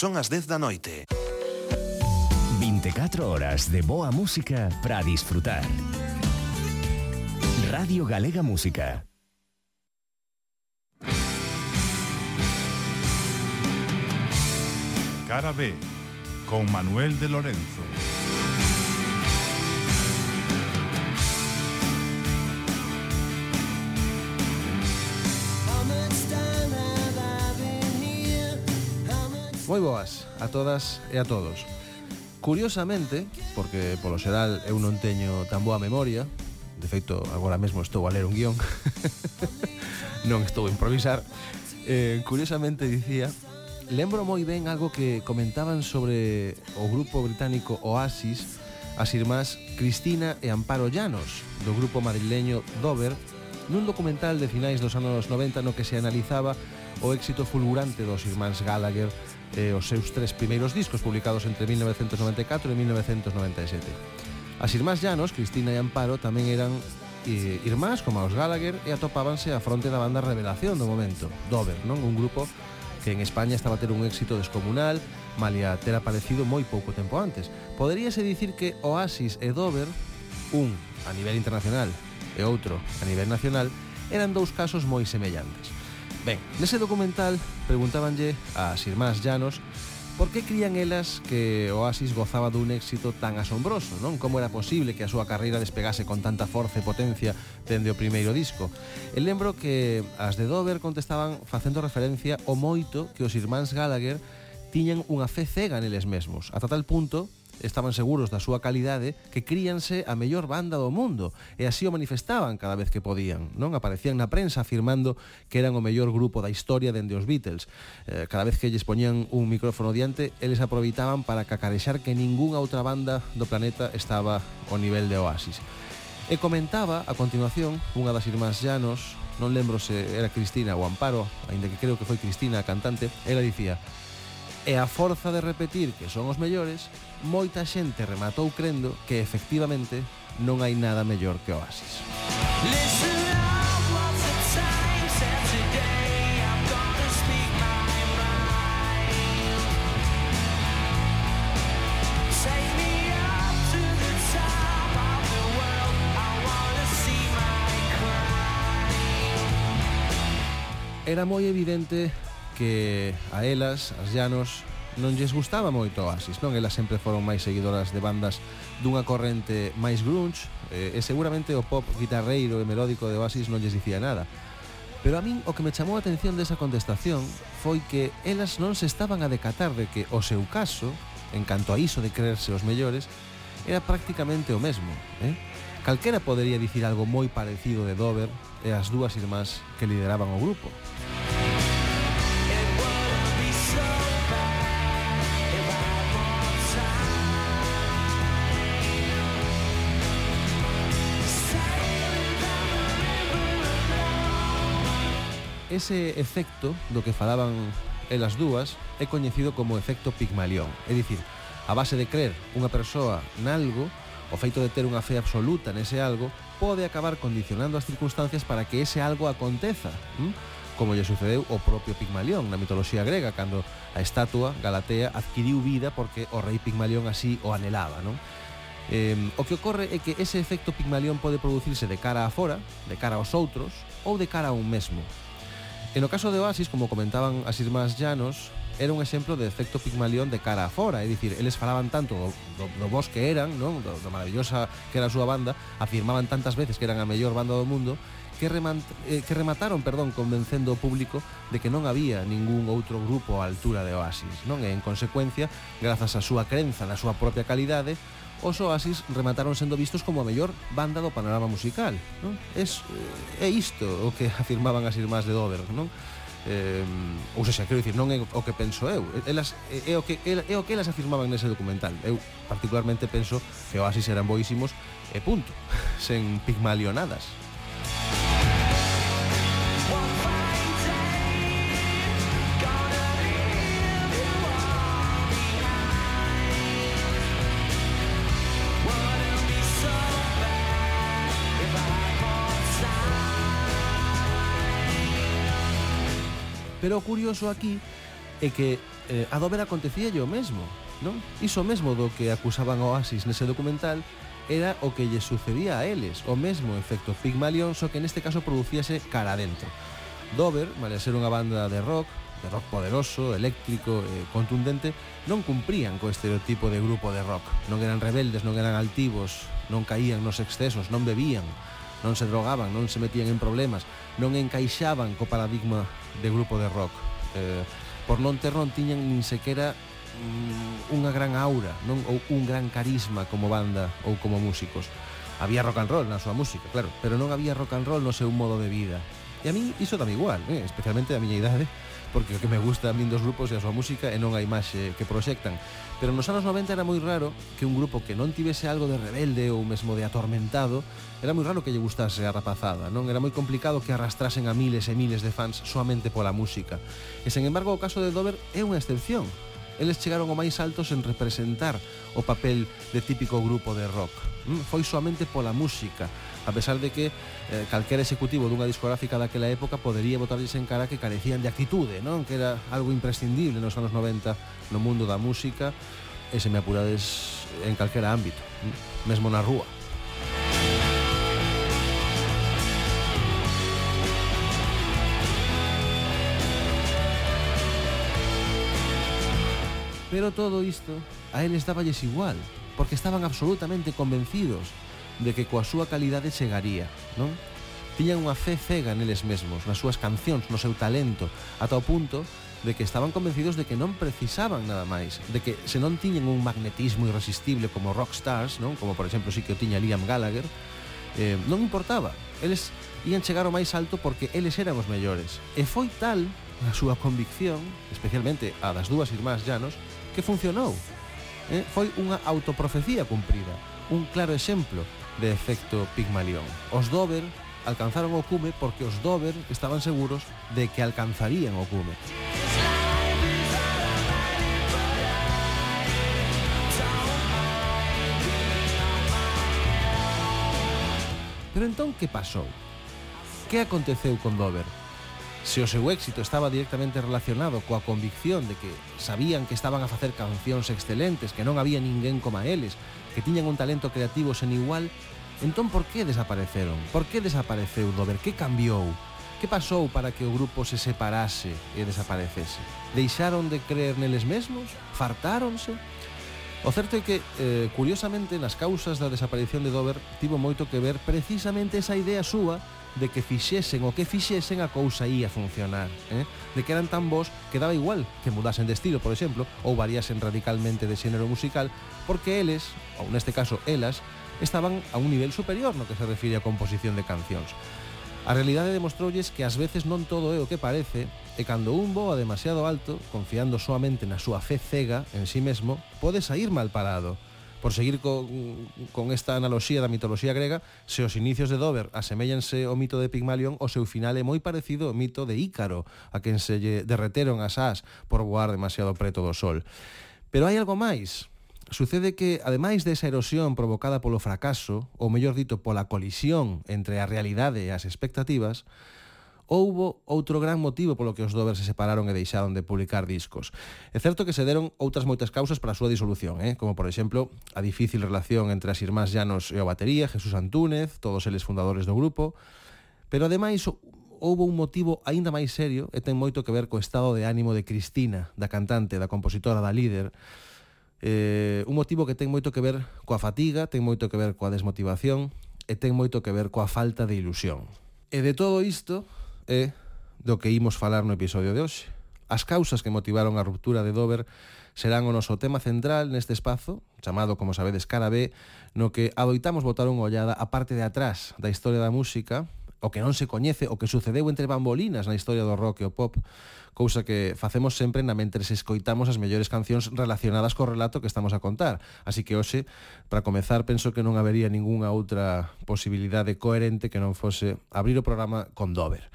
Son as 10 da noite. 24 horas de boa música para disfrutar. Radio Galega Música. Cara B con Manuel de Lorenzo. Moi boas a todas e a todos. Curiosamente, porque polo xeral eu non teño tan boa memoria, de feito agora mesmo estou a ler un guión, non estou a improvisar, eh, curiosamente dicía lembro moi ben algo que comentaban sobre o grupo británico Oasis as irmás Cristina e Amparo Llanos do grupo madrileño Dover nun documental de finais dos anos 90 no que se analizaba o éxito fulgurante dos irmáns Gallagher eh, os seus tres primeiros discos publicados entre 1994 e 1997. As irmás Llanos, Cristina e Amparo, tamén eran eh, irmás como os Gallagher e atopábanse a fronte da banda Revelación do momento, Dover, non un grupo que en España estaba a ter un éxito descomunal, malia ter aparecido moi pouco tempo antes. Poderíase dicir que Oasis e Dover, un a nivel internacional e outro a nivel nacional, eran dous casos moi semellantes. Ben, nese documental preguntábanlle ás irmás Llanos por que crían elas que Oasis gozaba dun éxito tan asombroso, non? Como era posible que a súa carreira despegase con tanta forza e potencia dende o primeiro disco? E lembro que as de Dover contestaban facendo referencia ao moito que os irmáns Gallagher tiñan unha fe cega neles mesmos, ata tal punto estaban seguros da súa calidade que críanse a mellor banda do mundo e así o manifestaban cada vez que podían. Non aparecían na prensa afirmando que eran o mellor grupo da historia dende os Beatles. Eh, cada vez que lles poñían un micrófono diante, eles aproveitaban para cacarexar que ningunha outra banda do planeta estaba ao nivel de Oasis. E comentaba a continuación unha das irmás Llanos, non lembro se era Cristina ou Amparo, aínda que creo que foi Cristina a cantante, ela dicía E a forza de repetir que son os mellores, moita xente rematou crendo que efectivamente non hai nada mellor que Oasis. Era moi evidente que a elas, as llanos, non lles gustaba moito Oasis, non? Elas sempre foron máis seguidoras de bandas dunha corrente máis grunge eh, e seguramente o pop guitarreiro e melódico de Oasis non lles dicía nada. Pero a min o que me chamou a atención desa contestación foi que elas non se estaban a decatar de que o seu caso, en canto a iso de creerse os mellores, era prácticamente o mesmo. Eh? Calquera podería dicir algo moi parecido de Dover e as dúas irmás que lideraban o grupo. ese efecto do que falaban elas dúas é coñecido como efecto Pigmalión, é dicir, a base de creer unha persoa nalgo, o feito de ter unha fe absoluta nese algo, pode acabar condicionando as circunstancias para que ese algo aconteza, ¿m? como lle sucedeu o propio Pigmalión na mitoloxía grega, cando a estatua Galatea adquiriu vida porque o rei Pigmalión así o anhelaba, non? Eh, o que ocorre é que ese efecto Pigmalión pode producirse de cara a fora, de cara aos outros, ou de cara a un mesmo. E no caso de Oasis, como comentaban as irmás Llanos, era un exemplo de efecto Pigmalión de cara a fora, é dicir, eles falaban tanto do, do, do vos que eran, non? Do, do maravillosa que era a súa banda, afirmaban tantas veces que eran a mellor banda do mundo, que, remant, eh, que remataron perdón convencendo o público de que non había ningún outro grupo á altura de Oasis, non? E en consecuencia, grazas á súa crenza na súa propia calidade, os Oasis remataron sendo vistos como a mellor banda do panorama musical non? Es, eh, é isto o que afirmaban as irmás de Dover non? Eh, ou seja, quero dicir, non é o que penso eu elas, é, o que, é o que elas afirmaban nese documental eu particularmente penso que Oasis eran boísimos e punto sen pigmalionadas Pero o curioso aquí é que eh, Dover acontecía o mesmo, non? Iso mesmo do que acusaban a Oasis nese documental era o que lle sucedía a eles, o mesmo efecto Pygmalion, só que neste caso producíase cara adentro. Dover, vale ser unha banda de rock, de rock poderoso, eléctrico e contundente, non cumprían co estereotipo de grupo de rock. Non eran rebeldes, non eran altivos, non caían nos excesos, non bebían non se drogaban, non se metían en problemas, non encaixaban co paradigma de grupo de rock. Eh, por non ter non tiñan nin sequera mm, unha gran aura, non ou un gran carisma como banda ou como músicos. Había rock and roll na súa música, claro, pero non había rock and roll no seu modo de vida. E a mí iso dame igual, eh? especialmente a miña idade, eh? porque o que me gusta a min dos grupos é a súa música e non a imaxe que proxectan. Pero nos anos 90 era moi raro que un grupo que non tivese algo de rebelde ou mesmo de atormentado, era moi raro que lle gustase a rapazada, non? Era moi complicado que arrastrasen a miles e miles de fans soamente pola música. E sen embargo, o caso de Dover é unha excepción. Eles chegaron o máis altos en representar o papel de típico grupo de rock Mm, foi soamente pola música, a pesar de que eh, calquera executivo dunha discográfica daquela época podería botarlles en cara que carecían de actitude, non? Que era algo imprescindible nos anos 90 no mundo da música, e se me apurades en calquera ámbito, mm, mesmo na rúa. Pero todo isto a eles estáballes igual porque estaban absolutamente convencidos de que coa súa calidade chegaría, non? Tiñan unha fe cega neles mesmos, nas súas cancións, no seu talento, ata o punto de que estaban convencidos de que non precisaban nada máis, de que se non tiñen un magnetismo irresistible como rockstars, non? Como por exemplo si que o tiña Liam Gallagher, eh, non importaba. Eles ian chegar ao máis alto porque eles eran os mellores. E foi tal a súa convicción, especialmente a das dúas irmás Llanos, que funcionou eh, foi unha autoprofecía cumprida, un claro exemplo de efecto Pigmalión. Os Dover alcanzaron o cume porque os Dover estaban seguros de que alcanzarían o cume. Pero entón que pasou? Que aconteceu con Dover? Se o seu éxito estaba directamente relacionado coa convicción de que sabían que estaban a facer cancións excelentes, que non había ninguén coma eles, que tiñan un talento creativo sen igual, entón por que desapareceron? Por que desapareceu Dover? Que cambiou? Que pasou para que o grupo se separase e desaparecese? Deixaron de creer neles mesmos? Fartáronse? O certo é que, eh, curiosamente, nas causas da desaparición de Dover tivo moito que ver precisamente esa idea súa de que fixesen o que fixesen a cousa ia funcionar, eh? de que eran tan bons que daba igual que mudasen de estilo, por exemplo, ou variasen radicalmente de xénero musical, porque eles, ou neste caso elas, estaban a un nivel superior no que se refire a composición de cancións. A realidade demostroulles que ás veces non todo é o que parece e cando un voa demasiado alto, confiando soamente na súa fe cega en sí mesmo, pode sair mal parado. Por seguir con, con esta analogía da mitoloxía grega, se os inicios de Dover asemellanse ao mito de Pigmalión, o seu final é moi parecido ao mito de Ícaro, a quen se lle derreteron as ás por voar demasiado preto do sol. Pero hai algo máis. Sucede que, ademais desa erosión provocada polo fracaso, ou mellor dito, pola colisión entre a realidade e as expectativas, houbo outro gran motivo polo que os Dover se separaron e deixaron de publicar discos. É certo que se deron outras moitas causas para a súa disolución, eh? como por exemplo a difícil relación entre as irmás Llanos e o batería, Jesús Antúnez, todos eles fundadores do grupo, pero ademais houbo un motivo aínda máis serio e ten moito que ver co estado de ánimo de Cristina, da cantante, da compositora, da líder. Eh, un motivo que ten moito que ver coa fatiga, ten moito que ver coa desmotivación e ten moito que ver coa falta de ilusión. E de todo isto é do que imos falar no episodio de hoxe. As causas que motivaron a ruptura de Dover serán o noso tema central neste espazo, chamado, como sabedes, Cara B, no que adoitamos botar unha ollada a parte de atrás da historia da música o que non se coñece o que sucedeu entre bambolinas na historia do rock e o pop, cousa que facemos sempre na mentre se escoitamos as mellores cancións relacionadas co relato que estamos a contar. Así que hoxe, para comezar, penso que non habería ningunha outra posibilidade coherente que non fose abrir o programa con Dover.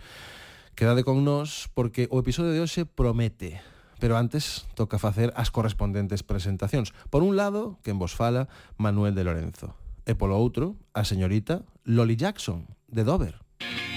Quedade con nós porque o episodio de hoxe promete, pero antes toca facer as correspondentes presentacións. Por un lado, quen vos fala, Manuel de Lorenzo. E polo outro, a señorita Loli Jackson, de Dover. Thank you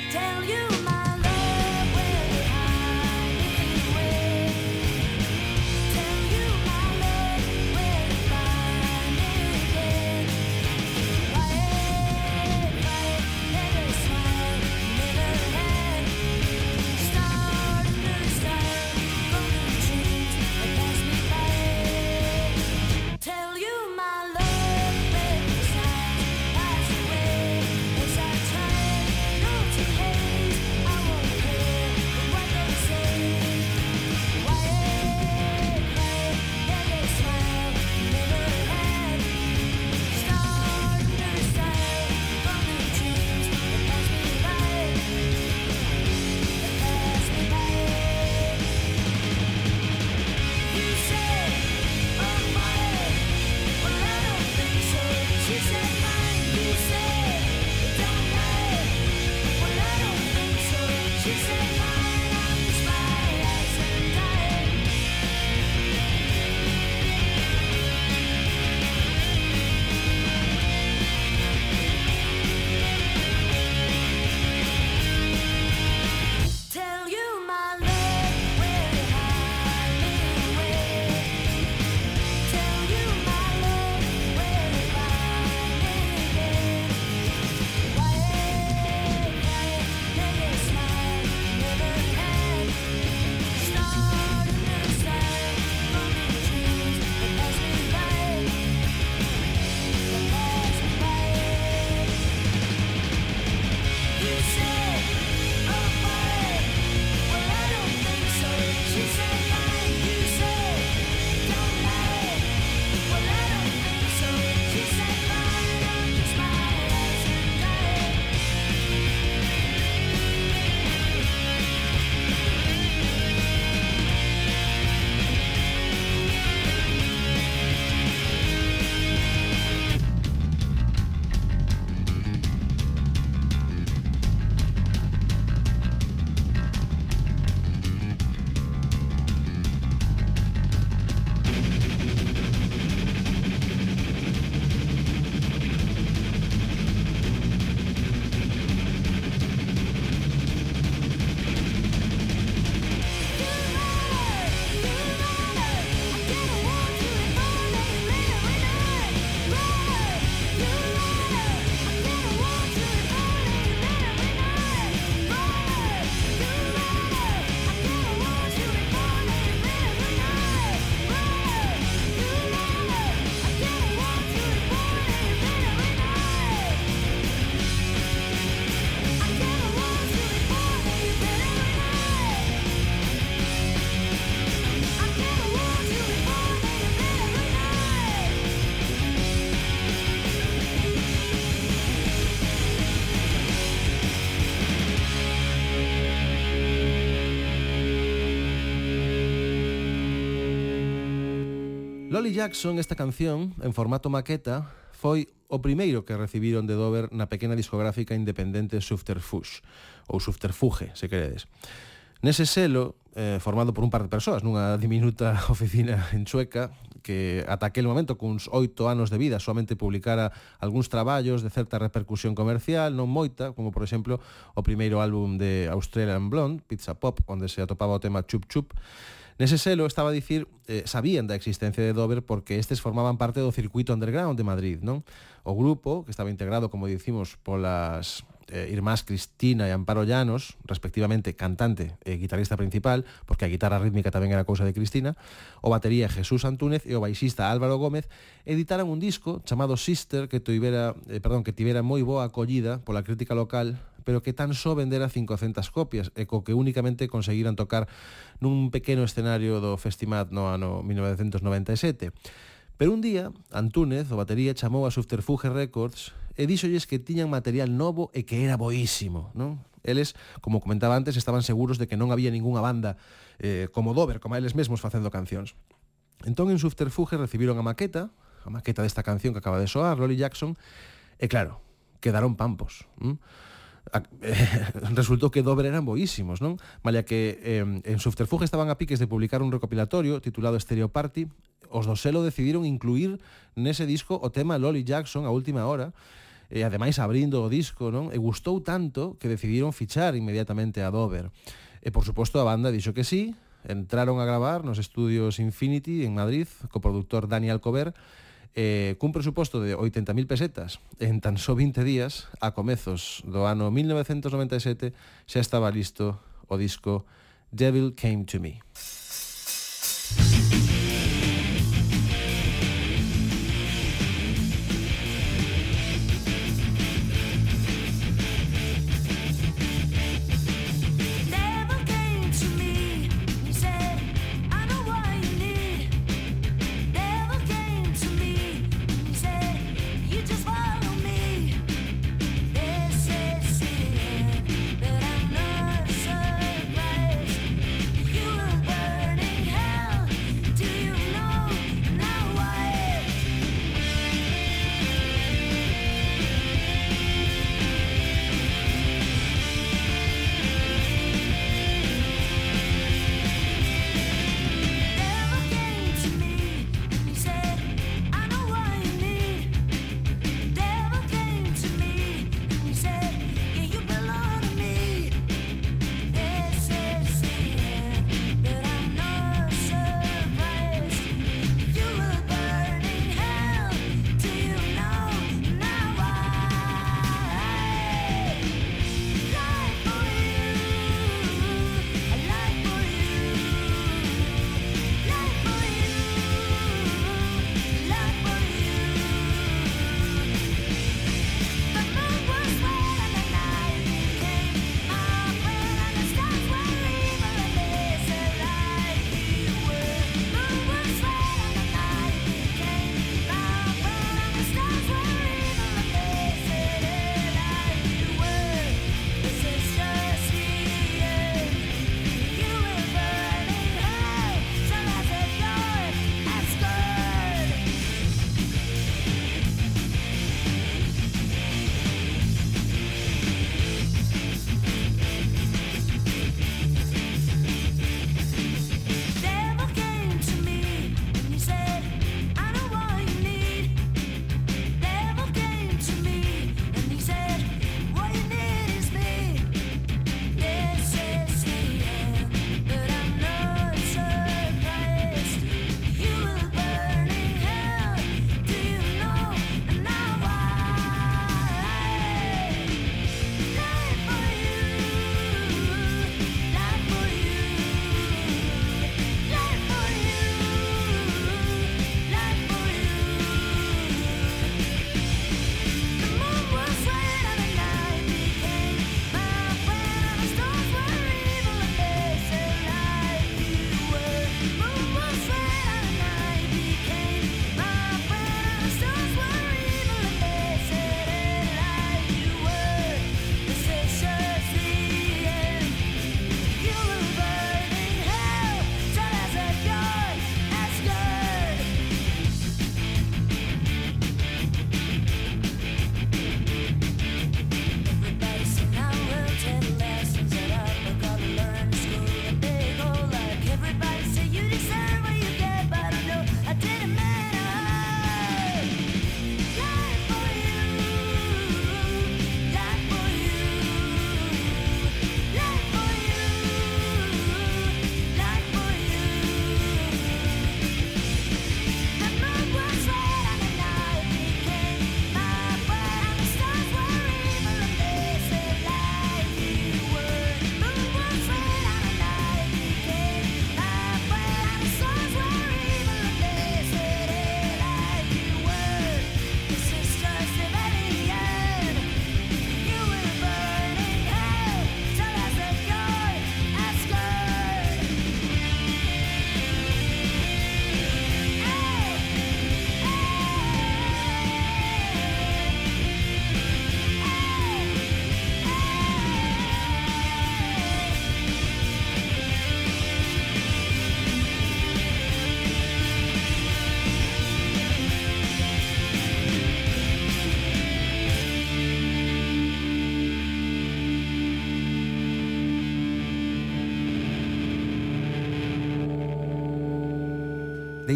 Lolly Jackson esta canción, en formato maqueta, foi o primeiro que recibiron de Dover na pequena discográfica independente Subterfuge, ou Subterfuge, se queredes. Nese selo, eh, formado por un par de persoas nunha diminuta oficina en Chueca, que ata aquel momento, cuns oito anos de vida, solamente publicara algúns traballos de certa repercusión comercial, non moita, como por exemplo o primeiro álbum de Australian Blonde, Pizza Pop, onde se atopaba o tema Chup Chup, Nese selo estaba a dicir, eh, sabían da existencia de Dover porque estes formaban parte do circuito underground de Madrid, non? O grupo, que estaba integrado, como dicimos, polas eh, irmás Cristina e Amparo Llanos, respectivamente cantante e guitarrista principal, porque a guitarra rítmica tamén era cousa de Cristina, o batería Jesús Antúnez e o baixista Álvaro Gómez editaran un disco chamado Sister que tivera, eh, perdón, que tivera moi boa acollida pola crítica local pero que tan só vendera 500 copias e co que únicamente conseguiran tocar nun pequeno escenario do Festimat no ano 1997. Pero un día, Antúnez, o batería, chamou a Subterfuge Records e díxolles que tiñan material novo e que era boísimo, non? Eles, como comentaba antes, estaban seguros de que non había ningunha banda eh, como Dover, como eles mesmos facendo cancións. Entón, en Subterfuge recibiron a maqueta, a maqueta desta canción que acaba de soar, Lolly Jackson, e claro, quedaron pampos. Mm? a, eh, resultou que Dobre eran boísimos, non? Malia que eh, en Subterfuge estaban a piques de publicar un recopilatorio titulado Stereo Party, os do selo decidiron incluir nese disco o tema Lolly Jackson a última hora, e ademais abrindo o disco, non? E gustou tanto que decidiron fichar inmediatamente a Dover. E por suposto a banda dixo que sí, entraron a gravar nos estudios Infinity en Madrid co produtor Dani Alcover eh, cun presuposto de 80.000 pesetas en tan só 20 días, a comezos do ano 1997 xa estaba listo o disco Devil Came to Me.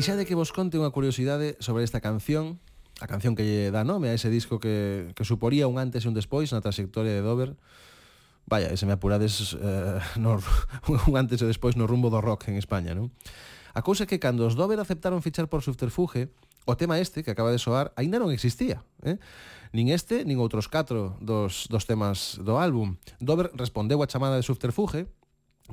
Deixade que vos conte unha curiosidade sobre esta canción, a canción que lle dá nome a ese disco que, que suporía un antes e un despois na trayectoria de Dover. Vaya, se me apurades eh, no, un antes e despois no rumbo do rock en España, non? A cousa é que cando os Dover aceptaron fichar por Subterfuge, o tema este que acaba de soar aínda non existía, eh? Nin este, nin outros catro dos, dos temas do álbum. Dover respondeu a chamada de Subterfuge,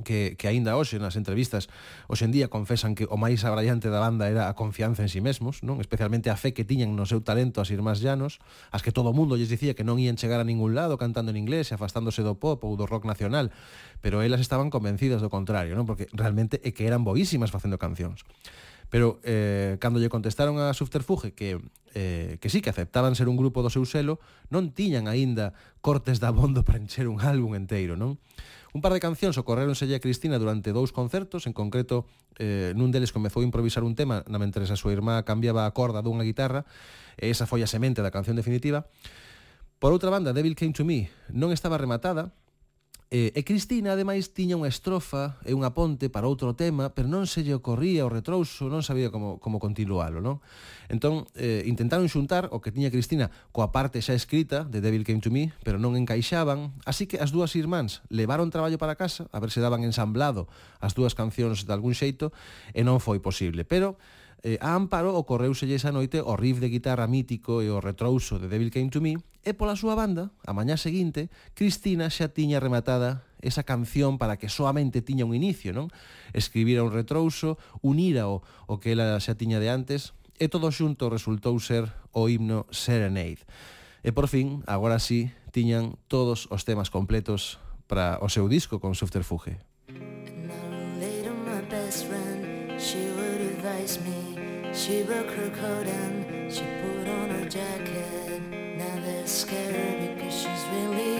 que, que aínda hoxe nas entrevistas hoxe en día confesan que o máis abrallante da banda era a confianza en si sí mesmos, non? Especialmente a fe que tiñan no seu talento as irmás Llanos, as que todo o mundo lles dicía que non ían chegar a ningún lado cantando en inglés e afastándose do pop ou do rock nacional, pero elas estaban convencidas do contrario, non? Porque realmente é que eran boísimas facendo cancións. Pero eh, cando lle contestaron a Subterfuge que eh, que sí que aceptaban ser un grupo do seu selo, non tiñan aínda cortes da bondo para encher un álbum inteiro, non? Un par de cancións ocorreronselle a Cristina durante dous concertos, en concreto eh, nun deles comezou a improvisar un tema na mentres a súa irmá cambiaba a corda dunha guitarra, e esa foi a semente da canción definitiva. Por outra banda, Devil Came to Me non estaba rematada, Eh, e Cristina, ademais, tiña unha estrofa e unha ponte para outro tema, pero non se lle ocorría o retrouso, non sabía como, como continuálo, non? Entón, eh, intentaron xuntar o que tiña Cristina coa parte xa escrita de Devil Came to Me, pero non encaixaban, así que as dúas irmáns levaron traballo para casa, a ver se daban ensamblado as dúas cancións de algún xeito, e non foi posible. Pero, eh, a Amparo ocorreuselle esa noite o riff de guitarra mítico e o retrouso de Devil Came to Me, E pola súa banda, a mañá seguinte, Cristina xa tiña rematada esa canción para que soamente tiña un inicio, non? Escribira un retrouso, unira o, o que ela xa tiña de antes, e todo xunto resultou ser o himno Serenade. E por fin, agora sí, tiñan todos os temas completos para o seu disco con Subterfuge. She broke her coat and she put on her jacket Scared because she's really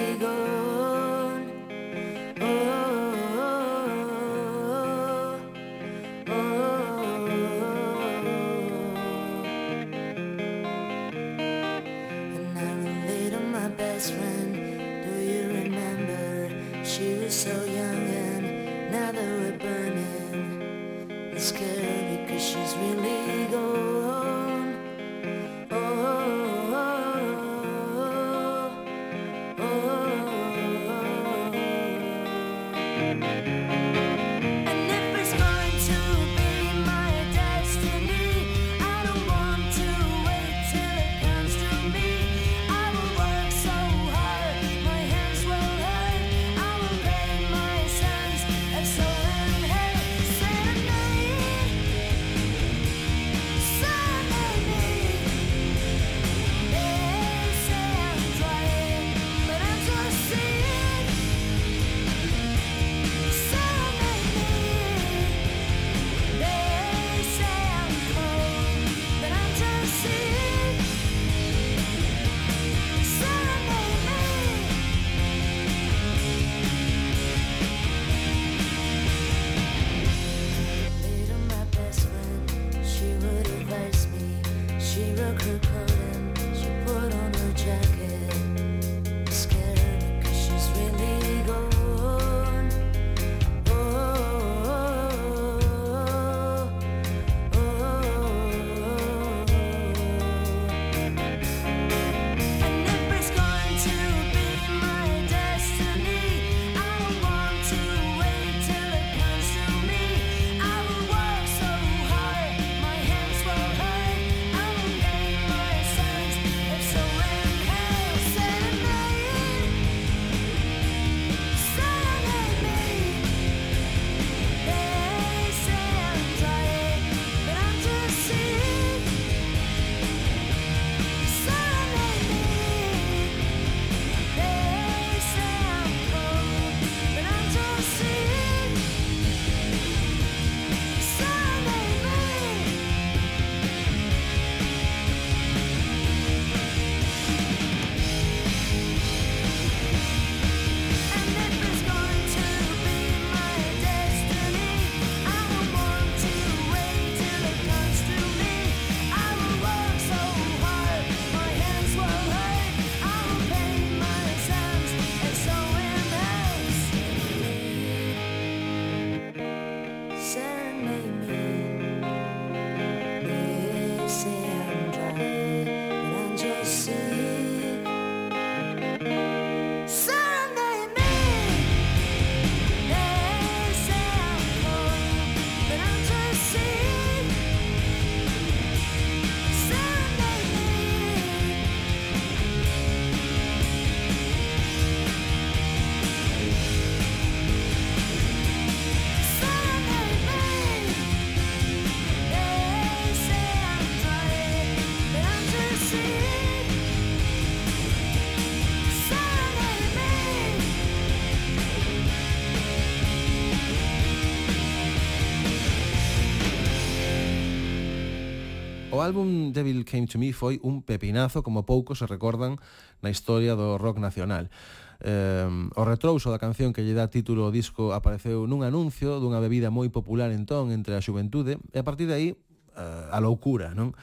O álbum Devil Came to Me foi un pepinazo como poucos se recordan na historia do rock nacional. Eh, o retrouso da canción que lle dá título ao disco apareceu nun anuncio dunha bebida moi popular entón entre a xuventude e a partir de aí eh, a loucura, non?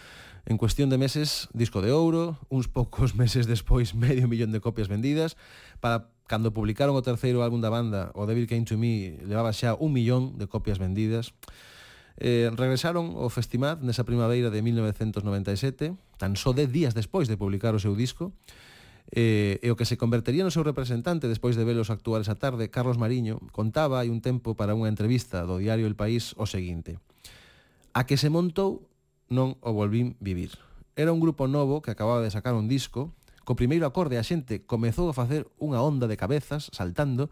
En cuestión de meses, disco de ouro, uns poucos meses despois medio millón de copias vendidas, para cando publicaron o terceiro álbum da banda, o Devil Came to Me, levaba xa un millón de copias vendidas. Eh, regresaron ao Festimad nesa primavera de 1997, tan só 10 días despois de publicar o seu disco, eh, e o que se convertería no seu representante despois de velos actuar esa tarde, Carlos Mariño, contaba hai un tempo para unha entrevista do diario El País o seguinte. A que se montou non o volvín vivir. Era un grupo novo que acababa de sacar un disco, co primeiro acorde a xente comezou a facer unha onda de cabezas saltando,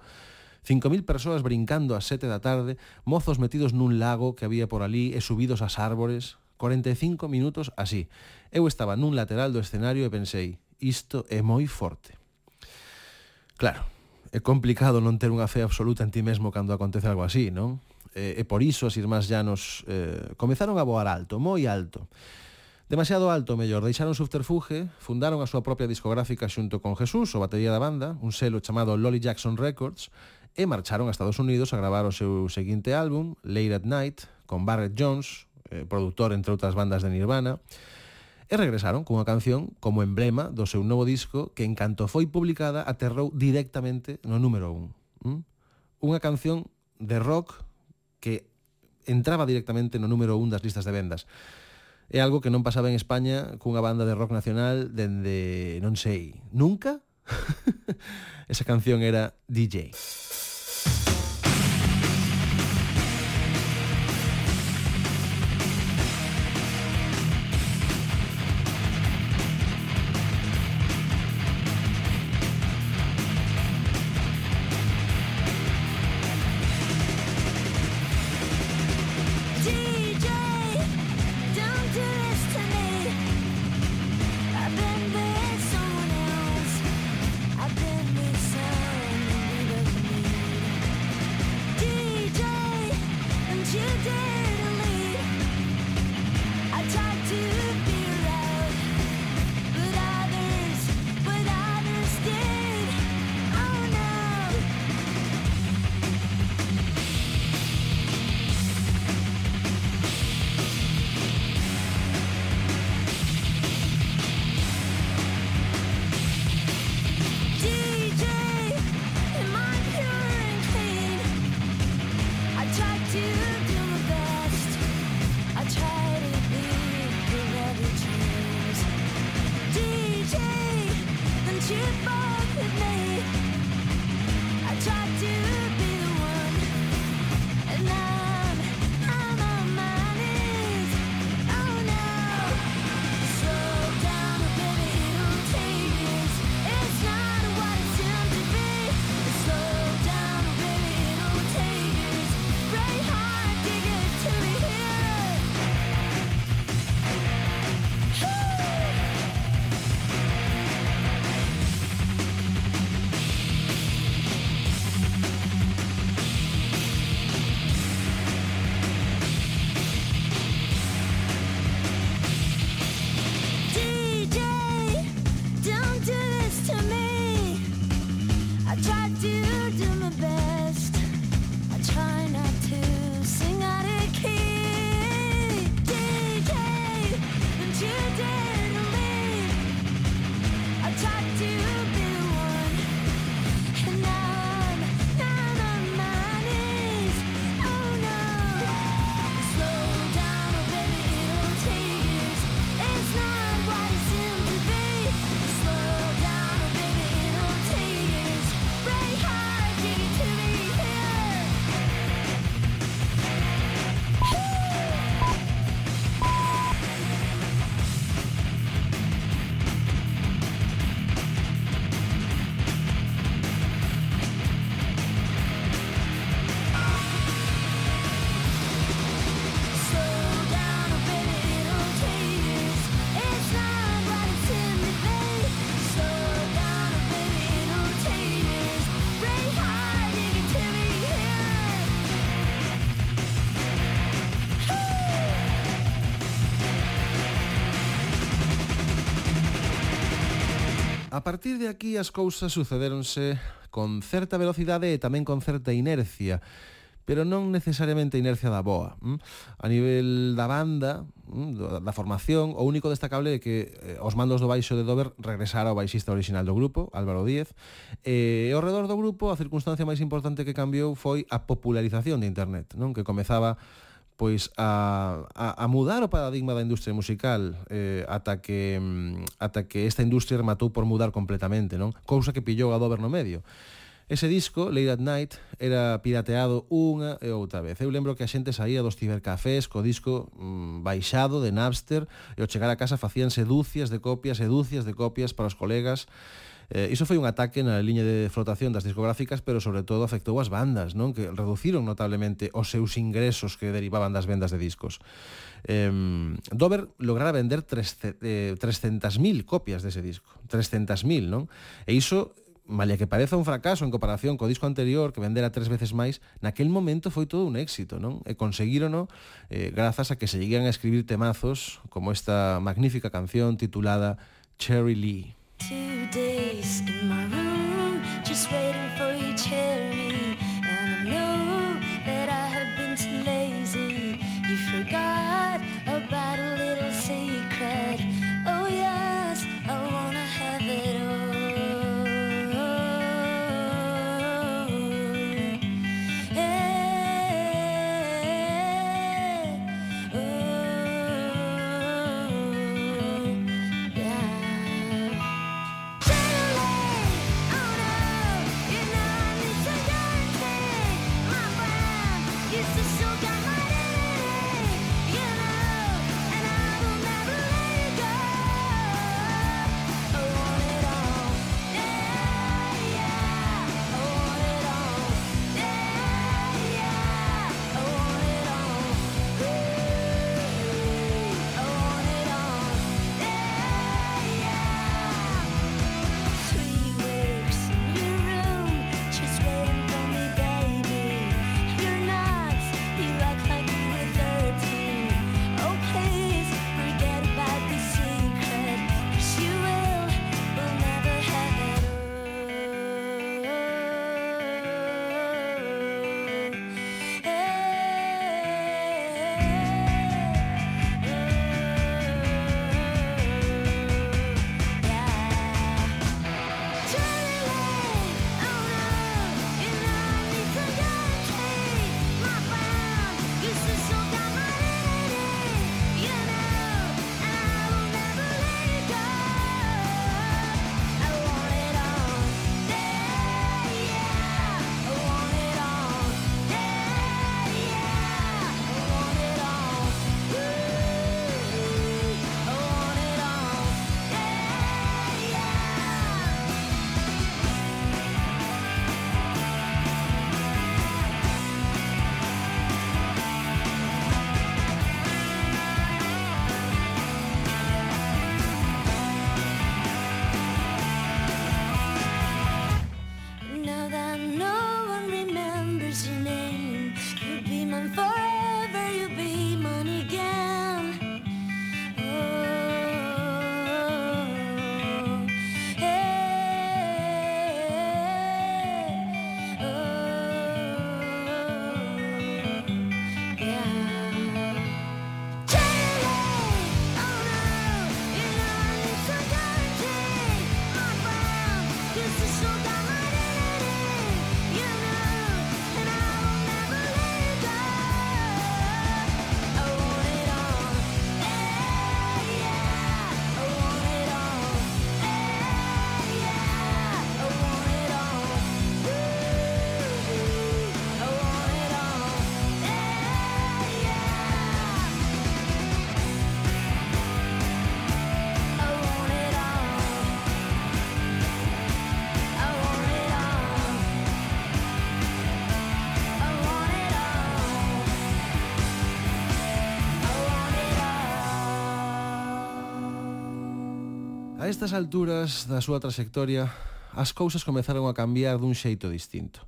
5.000 persoas brincando ás 7 da tarde, mozos metidos nun lago que había por ali e subidos ás árbores, 45 minutos así. Eu estaba nun lateral do escenario e pensei, isto é moi forte. Claro, é complicado non ter unha fe absoluta en ti mesmo cando acontece algo así, non? E, e por iso as irmás Llanos eh, comezaron a voar alto, moi alto. Demasiado alto, mellor, deixaron subterfuge, fundaron a súa propia discográfica xunto con Jesús, o batería da banda, un selo chamado Lolly Jackson Records, e marcharon a Estados Unidos a gravar o seu seguinte álbum, Late at Night, con Barrett Jones, eh, produtor entre outras bandas de Nirvana, e regresaron cunha canción como emblema do seu novo disco que en canto foi publicada aterrou directamente no número 1. Un. ¿Mm? Unha canción de rock que entraba directamente no número 1 das listas de vendas. É algo que non pasaba en España cunha banda de rock nacional dende, non sei, nunca? Esa canción era DJ. DJ. A partir de aquí as cousas sucedéronse con certa velocidade e tamén con certa inercia pero non necesariamente inercia da boa. Mm? A nivel da banda, mm, da formación, o único destacable é que eh, os mandos do baixo de Dover regresara ao baixista original do grupo, Álvaro Díez, eh, e ao redor do grupo a circunstancia máis importante que cambiou foi a popularización de Internet, non que comezaba pois a, a, a mudar o paradigma da industria musical eh, ata que mm, ata que esta industria rematou por mudar completamente, non? Cousa que pillou a Dover no medio. Ese disco, Late at Night, era pirateado unha e outra vez. Eu lembro que a xente saía dos cibercafés co disco mm, baixado de Napster e ao chegar a casa facíanse dúcias de copias e dúcias de copias para os colegas Eh, iso foi un ataque na liña de flotación das discográficas, pero sobre todo afectou as bandas, non? Que reduciron notablemente os seus ingresos que derivaban das vendas de discos. Eh, Dover lograra vender 300.000 eh, 300 copias dese disco. 300.000, non? E iso malia que pareza un fracaso en comparación co disco anterior que vendera tres veces máis, naquel momento foi todo un éxito, non? E conseguírono eh, grazas a que se lleguían a escribir temazos como esta magnífica canción titulada Cherry Lee. Two days in my estas alturas da súa trayectoria, as cousas comezaron a cambiar dun xeito distinto.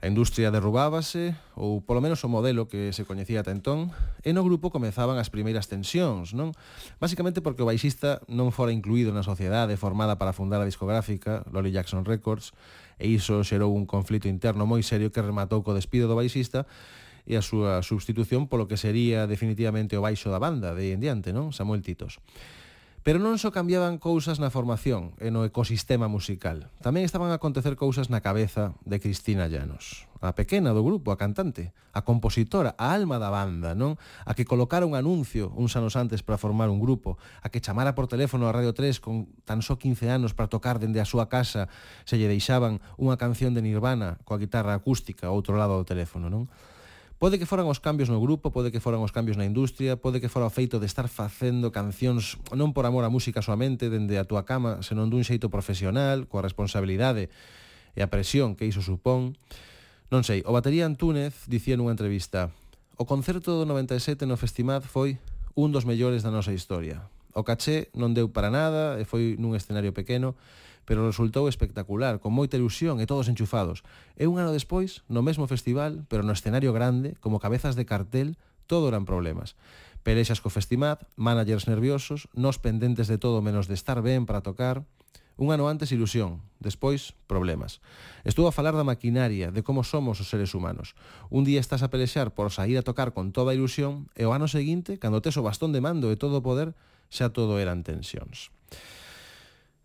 A industria derrubábase, ou polo menos o modelo que se coñecía ata entón, e no grupo comezaban as primeiras tensións, non? Básicamente porque o baixista non fora incluído na sociedade formada para fundar a discográfica, Lolly Jackson Records, e iso xerou un conflito interno moi serio que rematou co despido do baixista e a súa substitución polo que sería definitivamente o baixo da banda de en diante, non? Samuel Titos. Pero non só cambiaban cousas na formación e no ecosistema musical. Tamén estaban a acontecer cousas na cabeza de Cristina Llanos. A pequena do grupo, a cantante, a compositora, a alma da banda, non? A que colocara un anuncio uns anos antes para formar un grupo, a que chamara por teléfono a Radio 3 con tan só 15 anos para tocar dende a súa casa, se lle deixaban unha canción de Nirvana coa guitarra acústica ao outro lado do teléfono, non? Pode que foran os cambios no grupo, pode que foran os cambios na industria, pode que fora o feito de estar facendo cancións non por amor á música soamente dende a túa cama, senón dun xeito profesional, coa responsabilidade e a presión que iso supón. Non sei, o batería Antúnez dicía nunha entrevista O concerto do 97 no Festimad foi un dos mellores da nosa historia. O caché non deu para nada e foi nun escenario pequeno, pero resultou espectacular, con moita ilusión e todos enchufados. E un ano despois, no mesmo festival, pero no escenario grande, como cabezas de cartel, todo eran problemas. Pelexas co Festimad, managers nerviosos, nos pendentes de todo menos de estar ben para tocar, Un ano antes ilusión, despois problemas. Estuvo a falar da maquinaria, de como somos os seres humanos. Un día estás a pelexar por sair a tocar con toda a ilusión e o ano seguinte, cando tes o bastón de mando e todo o poder, xa todo eran tensións.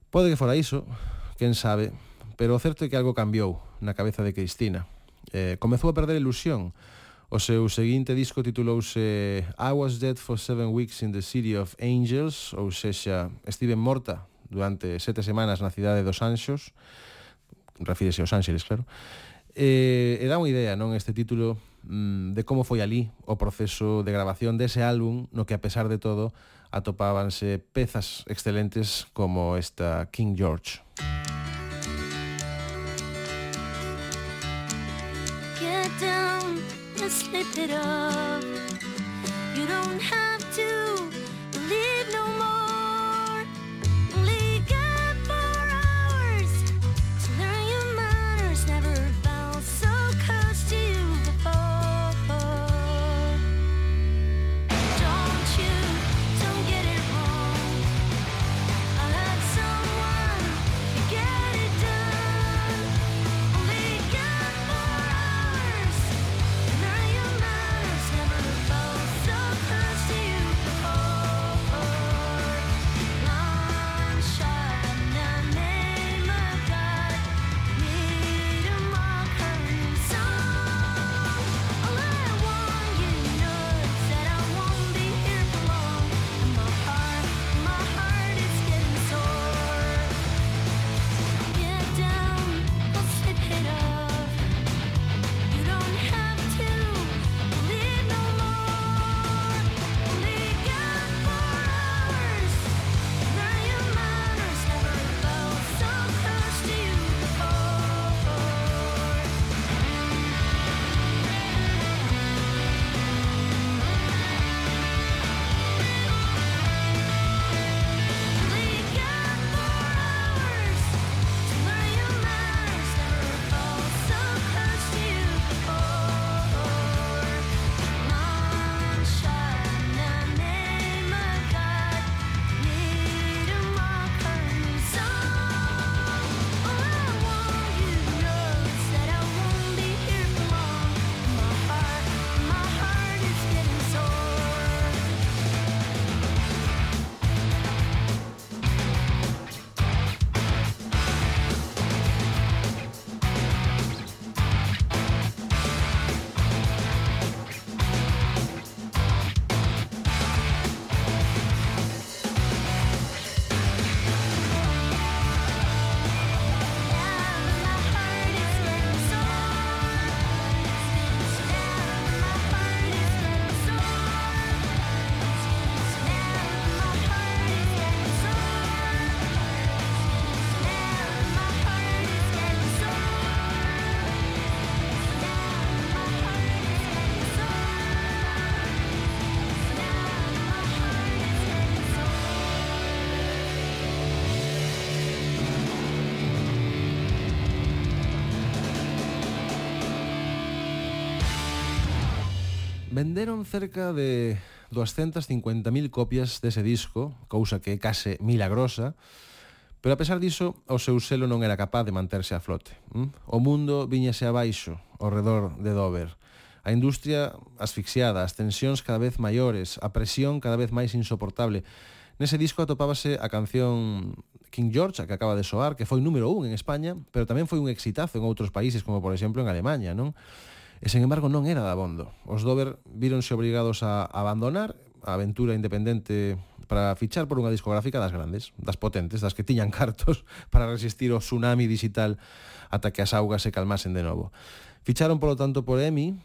Pode que fora iso, quen sabe, pero o certo é que algo cambiou na cabeza de Cristina. Eh, comezou a perder ilusión. O seu seguinte disco titulouse I Was Dead for Seven Weeks in the City of Angels, ou sexa, estive morta durante sete semanas na cidade dos Anxos, refírese aos Ángeles, claro, e, e dá unha idea, non, este título Mm, de como foi ali o proceso de grabación dese álbum no que a pesar de todo atopábanse pezas excelentes como esta King George. Get down and slip it up. You don't have Venderon cerca de 250.000 copias dese disco, cousa que é case milagrosa, pero a pesar diso, o seu selo non era capaz de manterse a flote. Hm? O mundo viñase abaixo, ao redor de Dover. A industria asfixiada, as tensións cada vez maiores, a presión cada vez máis insoportable. Nese disco atopábase a canción King George, a que acaba de soar, que foi número un en España, pero tamén foi un exitazo en outros países, como por exemplo en Alemania, non? E, sen embargo, non era dabondo. Os Dover víronse obrigados a abandonar a aventura independente para fichar por unha discográfica das grandes, das potentes, das que tiñan cartos para resistir o tsunami digital ata que as augas se calmasen de novo. Ficharon, polo tanto, por EMI,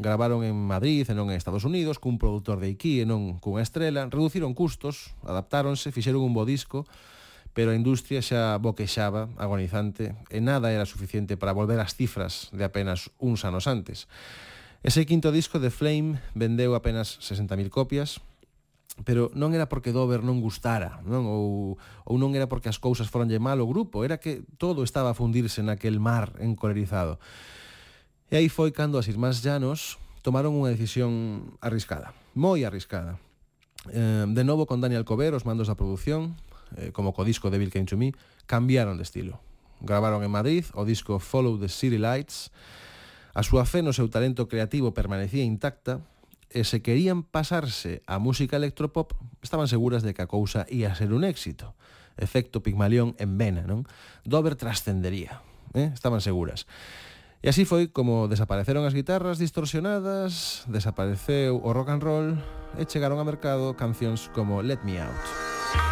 gravaron en Madrid e non en Estados Unidos, cun produtor de Iki e non cunha estrela, reduciron custos, adaptáronse, fixeron un bo disco, pero a industria xa boquexaba, agonizante, e nada era suficiente para volver ás cifras de apenas uns anos antes. Ese quinto disco de Flame vendeu apenas 60.000 copias, pero non era porque Dover non gustara, non ou ou non era porque as cousas foronlle mal ao grupo, era que todo estaba a fundirse naquel mar encolerizado. E aí foi cando as irmás Llanos tomaron unha decisión arriscada, moi arriscada. Eh, de novo con Daniel Cover, os mandos da produción, eh, como co disco Devil Came to Me, cambiaron de estilo. Gravaron en Madrid o disco Follow the City Lights. A súa fe no seu talento creativo permanecía intacta e se querían pasarse a música electropop, estaban seguras de que a cousa ia ser un éxito. Efecto Pigmalión en vena, non? Dover trascendería. Eh? Estaban seguras. E así foi como desapareceron as guitarras distorsionadas, desapareceu o rock and roll e chegaron a mercado cancións como Let Me Out.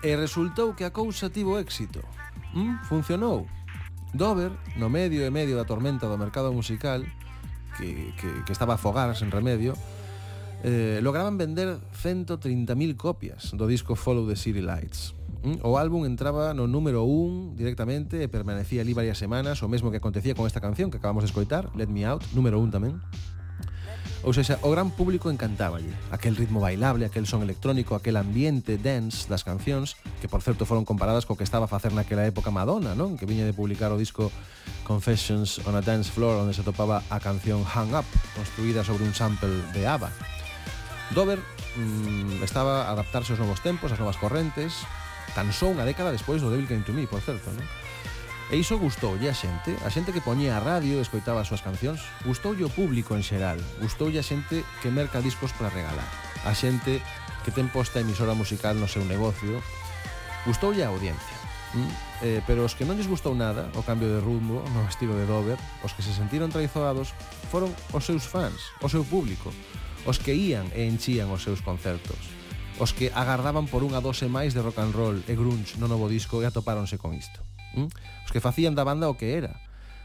E resultou que a cousa tivo éxito. Mm, funcionou. Dover, no medio e medio da tormenta do mercado musical, que, que, que estaba a afogar sen remedio, eh, lograban vender 130.000 copias do disco Follow the City Lights. Mm, o álbum entraba no número 1 directamente e permanecía ali varias semanas, o mesmo que acontecía con esta canción que acabamos de escoitar, Let Me Out, número 1 tamén. Ou seja, o gran público encantáballe. Aquel ritmo bailable, aquel son electrónico, aquel ambiente dance das cancións, que por certo foron comparadas co que estaba a facer naquela época Madonna, non? Que viña de publicar o disco Confessions on a Dance Floor, onde se topaba a canción Hang Up, construída sobre un sample de ABBA. Dover mm, estaba a adaptarse aos novos tempos, ás novas correntes, tan só unha década despois do Devil Came to Me, por certo, non? E iso gustoulle a xente, a xente que poñía a radio e escoitaba as súas cancións, gustoulle o público en xeral, gustoulle a xente que merca discos para regalar, a xente que ten posta a emisora musical no seu negocio, gustoulle a audiencia. Mm? Eh, pero os que non lles gustou nada o cambio de rumbo no estilo de Dover, os que se sentiron traizoados foron os seus fans, o seu público, os que ían e enchían os seus concertos, os que agardaban por unha dose máis de rock and roll e grunge no novo disco e atopáronse con isto. Mm? Os que facían da banda o que era.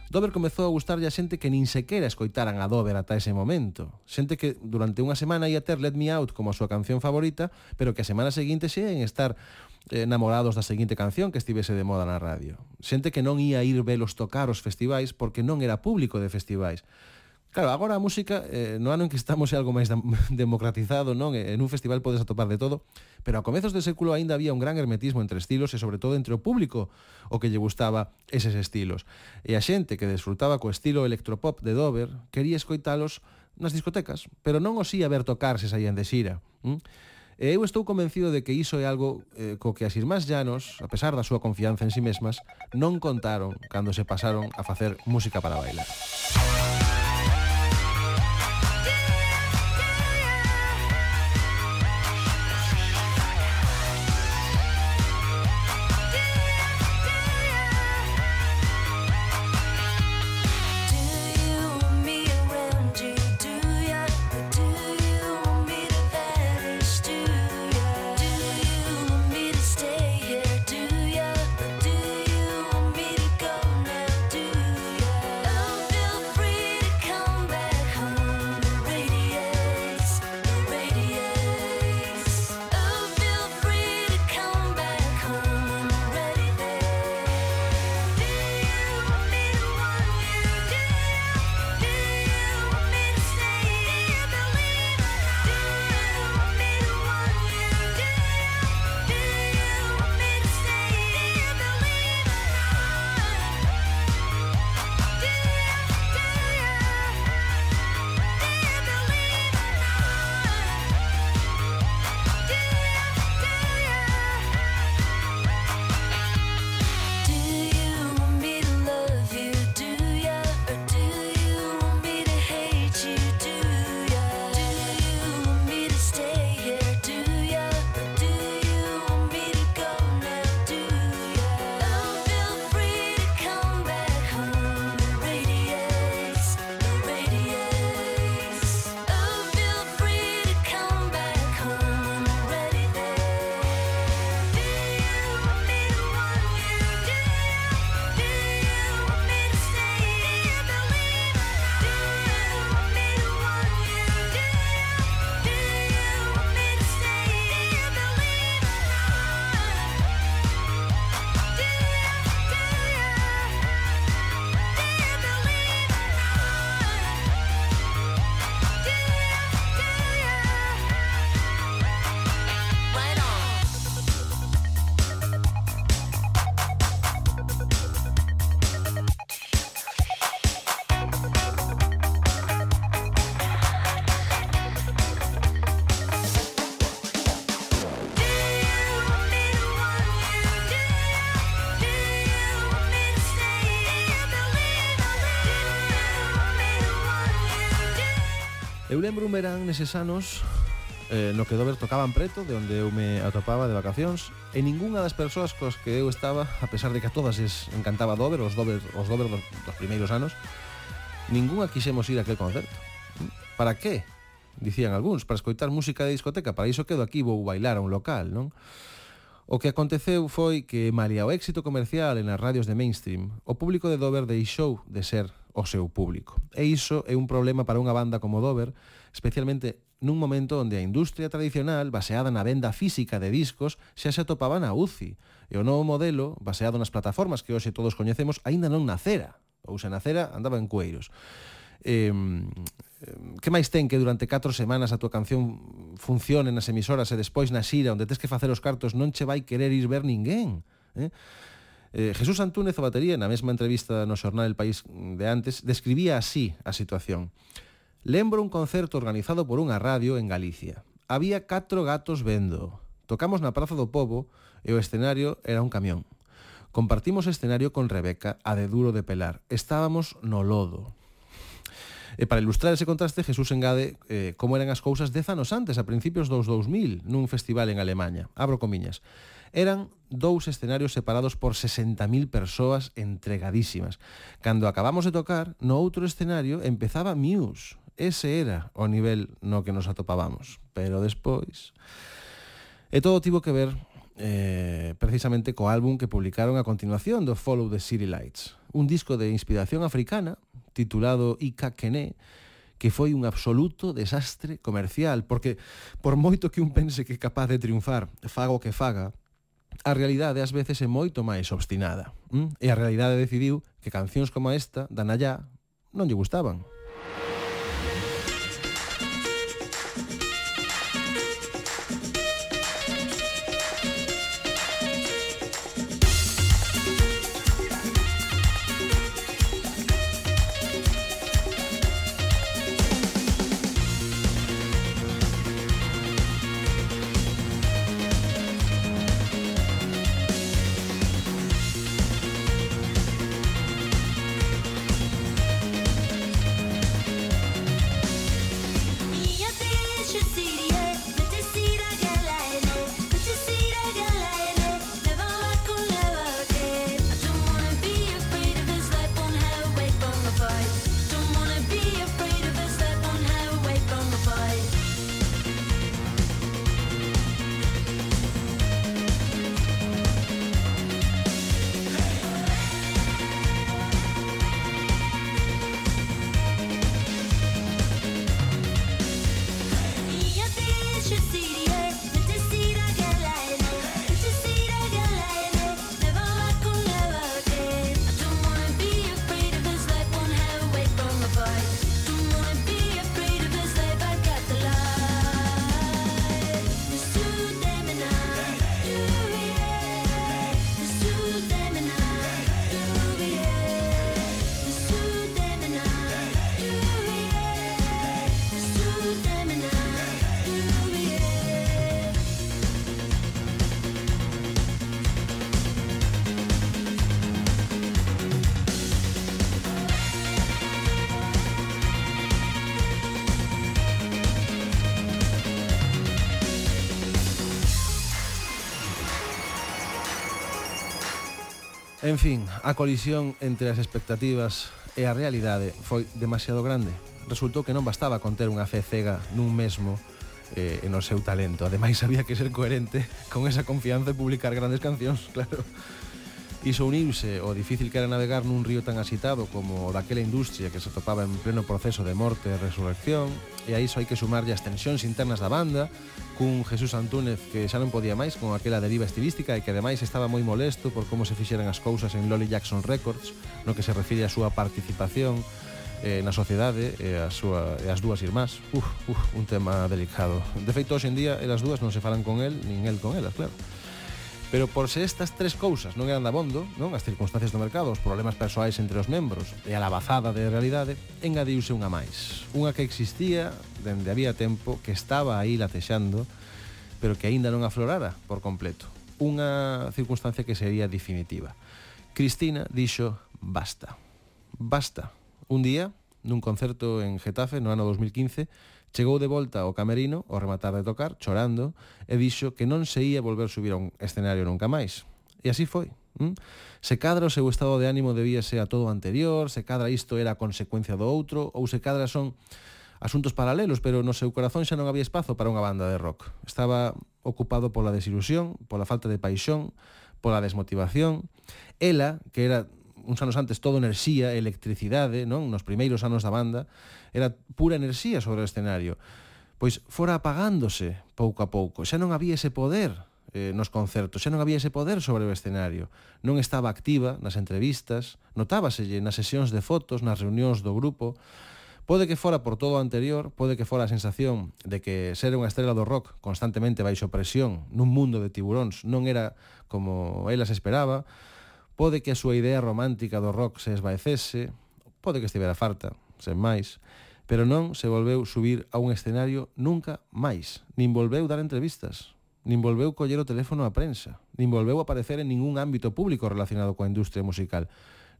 Dover comezou a gustarlle a xente que nin sequera escoitaran a Dover ata ese momento. Xente que durante unha semana ia ter Let Me Out como a súa canción favorita, pero que a semana seguinte xe en estar eh, enamorados da seguinte canción que estivese de moda na radio. Xente que non ia ir velos tocar os festivais porque non era público de festivais Claro, agora a música eh, no ano en que estamos é algo máis democratizado, non? Eh, en un festival podes atopar de todo, pero a comezos do século aínda había un gran hermetismo entre estilos e sobre todo entre o público o que lle gustaba eses estilos. E a xente que desfrutaba co estilo electropop de Dover quería escoitalos nas discotecas, pero non os ia ver tocar se saían de xira. Mm? E eu estou convencido de que iso é algo eh, co que as irmás Llanos, a pesar da súa confianza en si sí mesmas, non contaron cando se pasaron a facer música para bailar. lembrumerán neses anos eh, no que Dover tocaban preto de onde eu me atopaba de vacacións e ningunha das persoas cos que eu estaba a pesar de que a todas es encantaba Dover os Dover, os Dover dos, dos primeiros anos ningunha quixemos ir a aquel concerto para que? dicían algúns, para escoitar música de discoteca para iso quedo aquí, vou bailar a un local non? O que aconteceu foi que, malia o éxito comercial en as radios de mainstream, o público de Dover deixou de ser o seu público. E iso é un problema para unha banda como Dover, especialmente nun momento onde a industria tradicional, baseada na venda física de discos, xa se atopaba na UCI, e o novo modelo, baseado nas plataformas que hoxe todos coñecemos, aínda non nacera, ou se nacera andaba en cueiros. Eh, que máis ten que durante 4 semanas a tua canción funcione nas emisoras e despois na xira onde tes que facer os cartos non che vai querer ir ver ninguén eh? Eh, Jesús Antúnez o batería na mesma entrevista no xornal El País de antes describía así a situación Lembro un concerto organizado por unha radio en Galicia. Había catro gatos vendo. Tocamos na Praza do Pobo e o escenario era un camión. Compartimos escenario con Rebeca, a de duro de pelar. Estábamos no lodo. E para ilustrar ese contraste, Jesús engade eh, como eran as cousas dez anos antes, a principios dos 2000, nun festival en Alemanha. Abro comiñas. Eran dous escenarios separados por 60.000 persoas entregadísimas. Cando acabamos de tocar, no outro escenario empezaba Muse. Ese era o nivel no que nos atopábamos. Pero despois... E todo tivo que ver eh, precisamente co álbum que publicaron a continuación do Follow the City Lights, un disco de inspiración africana titulado Ikakene, que foi un absoluto desastre comercial, porque por moito que un pense que é capaz de triunfar, faga o que faga, a realidade ás veces é moito máis obstinada. Mm? E a realidade decidiu que cancións como esta, da Nayá, non lle gustaban. En fin, a colisión entre as expectativas e a realidade foi demasiado grande. Resultou que non bastaba con ter unha fe cega nun mesmo eh, no seu talento. Ademais, había que ser coherente con esa confianza e publicar grandes cancións, claro. Iso uniuse o difícil que era navegar nun río tan asitado como o daquela industria que se topaba en pleno proceso de morte e resurrección, e a iso hai que sumarlle as tensións internas da banda, cun Jesús Antúnez que xa non podía máis con aquela deriva estilística e que ademais estaba moi molesto por como se fixeran as cousas en Lolly Jackson Records, no que se refire a súa participación eh, na sociedade e, a súa, e as dúas irmás. Uf, uf, un tema delicado. De feito, hoxe en día, elas dúas non se falan con el nin el con elas, claro. Pero por se estas tres cousas non eran dabondo, non as circunstancias do mercado, os problemas persoais entre os membros e a lavazada de realidade, engadiuse unha máis. Unha que existía dende había tempo, que estaba aí latexando, pero que aínda non aflorara por completo. Unha circunstancia que sería definitiva. Cristina dixo basta. Basta. Un día, nun concerto en Getafe no ano 2015, Chegou de volta ao camerino, ao rematar de tocar, chorando, e dixo que non se ia volver subir a un escenario nunca máis. E así foi. Mm? Se cadra o seu estado de ánimo debíase a todo o anterior, se cadra isto era a consecuencia do outro, ou se cadra son asuntos paralelos, pero no seu corazón xa non había espazo para unha banda de rock. Estaba ocupado pola desilusión, pola falta de paixón, pola desmotivación. Ela, que era uns anos antes todo enerxía, electricidade, non? Nos primeiros anos da banda era pura enerxía sobre o escenario. Pois fora apagándose pouco a pouco. Xa non había ese poder eh, nos concertos, xa non había ese poder sobre o escenario. Non estaba activa nas entrevistas, notábaselle nas sesións de fotos, nas reunións do grupo. Pode que fora por todo o anterior, pode que fora a sensación de que ser unha estrela do rock constantemente baixo presión nun mundo de tiburóns non era como elas esperaba, Pode que a súa idea romántica do rock se esvaecese, pode que estivera farta, sen máis, pero non se volveu subir a un escenario nunca máis, nin volveu dar entrevistas, nin volveu coller o teléfono á prensa, nin volveu aparecer en ningún ámbito público relacionado coa industria musical.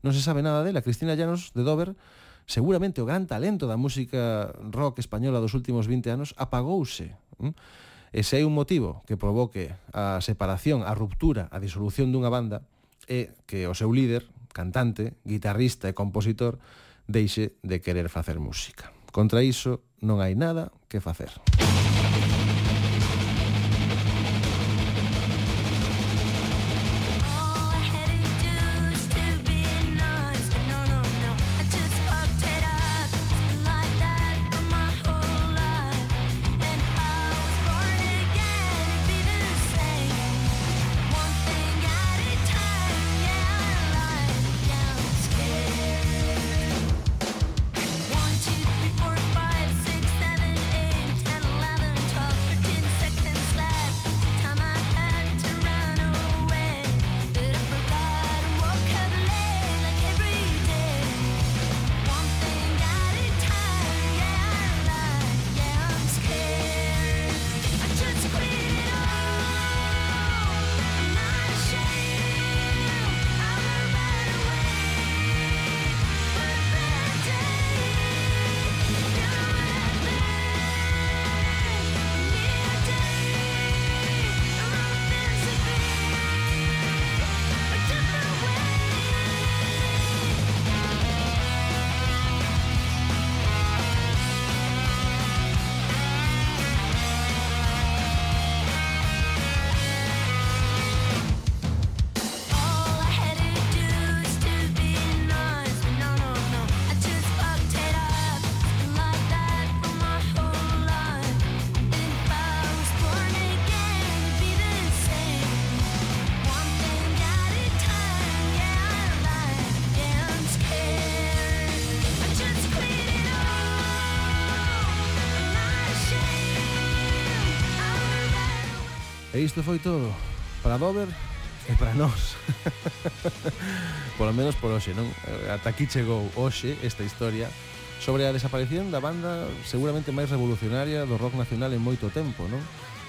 Non se sabe nada dela. Cristina Llanos, de Dover, seguramente o gran talento da música rock española dos últimos 20 anos apagouse. Hm? E se hai un motivo que provoque a separación, a ruptura, a disolución dunha banda, e que o seu líder, cantante, guitarrista e compositor, deixe de querer facer música. Contra iso non hai nada que facer. para Dover e para nós Por lo menos por hoxe, non? Ata aquí chegou hoxe esta historia sobre a desaparición da banda seguramente máis revolucionaria do rock nacional en moito tempo, non?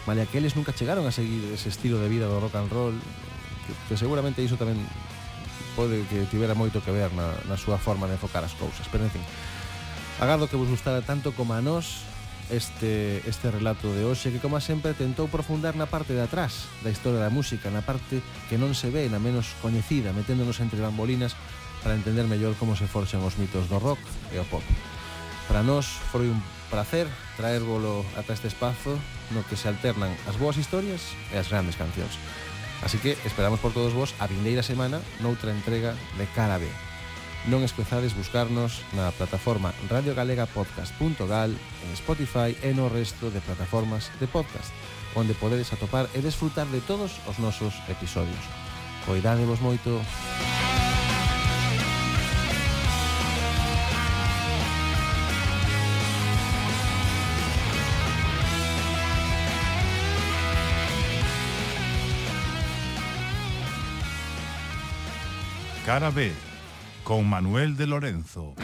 Malia que eles nunca chegaron a seguir ese estilo de vida do rock and roll que, que seguramente iso tamén pode que tivera moito que ver na, na súa forma de enfocar as cousas pero en fin, agardo que vos gustara tanto como a nós este, este relato de hoxe que, como sempre, tentou profundar na parte de atrás da historia da música, na parte que non se ve, na menos coñecida, meténdonos entre bambolinas para entender mellor como se forxan os mitos do rock e o pop. Para nós foi un placer traérvolo ata este espazo no que se alternan as boas historias e as grandes cancións. Así que esperamos por todos vos a vindeira semana noutra entrega de Cara B. Non esquezades buscarnos na plataforma radiogalegapodcast.gal, en Spotify e no resto de plataformas de podcast, onde podedes atopar e desfrutar de todos os nosos episodios. Coidadevos moito. Cara B con Manuel de Lorenzo.